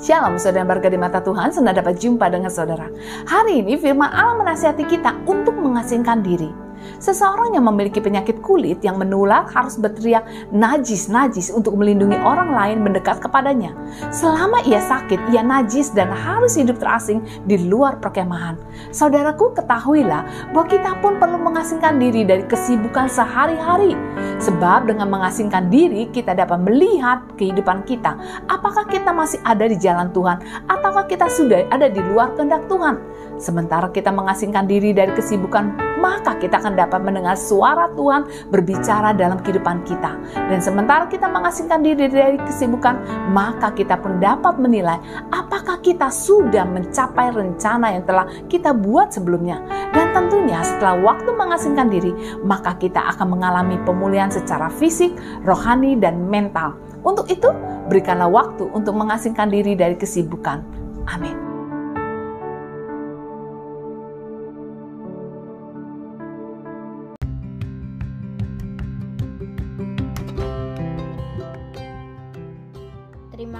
Shalom saudara berkat di mata Tuhan, senang dapat jumpa dengan saudara. Hari ini firman Allah menasihati kita untuk mengasingkan diri Seseorang yang memiliki penyakit kulit yang menular harus berteriak najis, najis untuk melindungi orang lain mendekat kepadanya. Selama ia sakit, ia najis dan harus hidup terasing di luar perkemahan. Saudaraku, ketahuilah bahwa kita pun perlu mengasingkan diri dari kesibukan sehari-hari. Sebab dengan mengasingkan diri, kita dapat melihat kehidupan kita. Apakah kita masih ada di jalan Tuhan ataukah kita sudah ada di luar kehendak Tuhan? Sementara kita mengasingkan diri dari kesibukan, maka kita akan dapat mendengar suara Tuhan berbicara dalam kehidupan kita. Dan sementara kita mengasingkan diri dari kesibukan, maka kita pun dapat menilai apakah kita sudah mencapai rencana yang telah kita buat sebelumnya. Dan tentunya setelah waktu mengasingkan diri, maka kita akan mengalami pemulihan secara fisik, rohani, dan mental. Untuk itu, berikanlah waktu untuk mengasingkan diri dari kesibukan. Amin.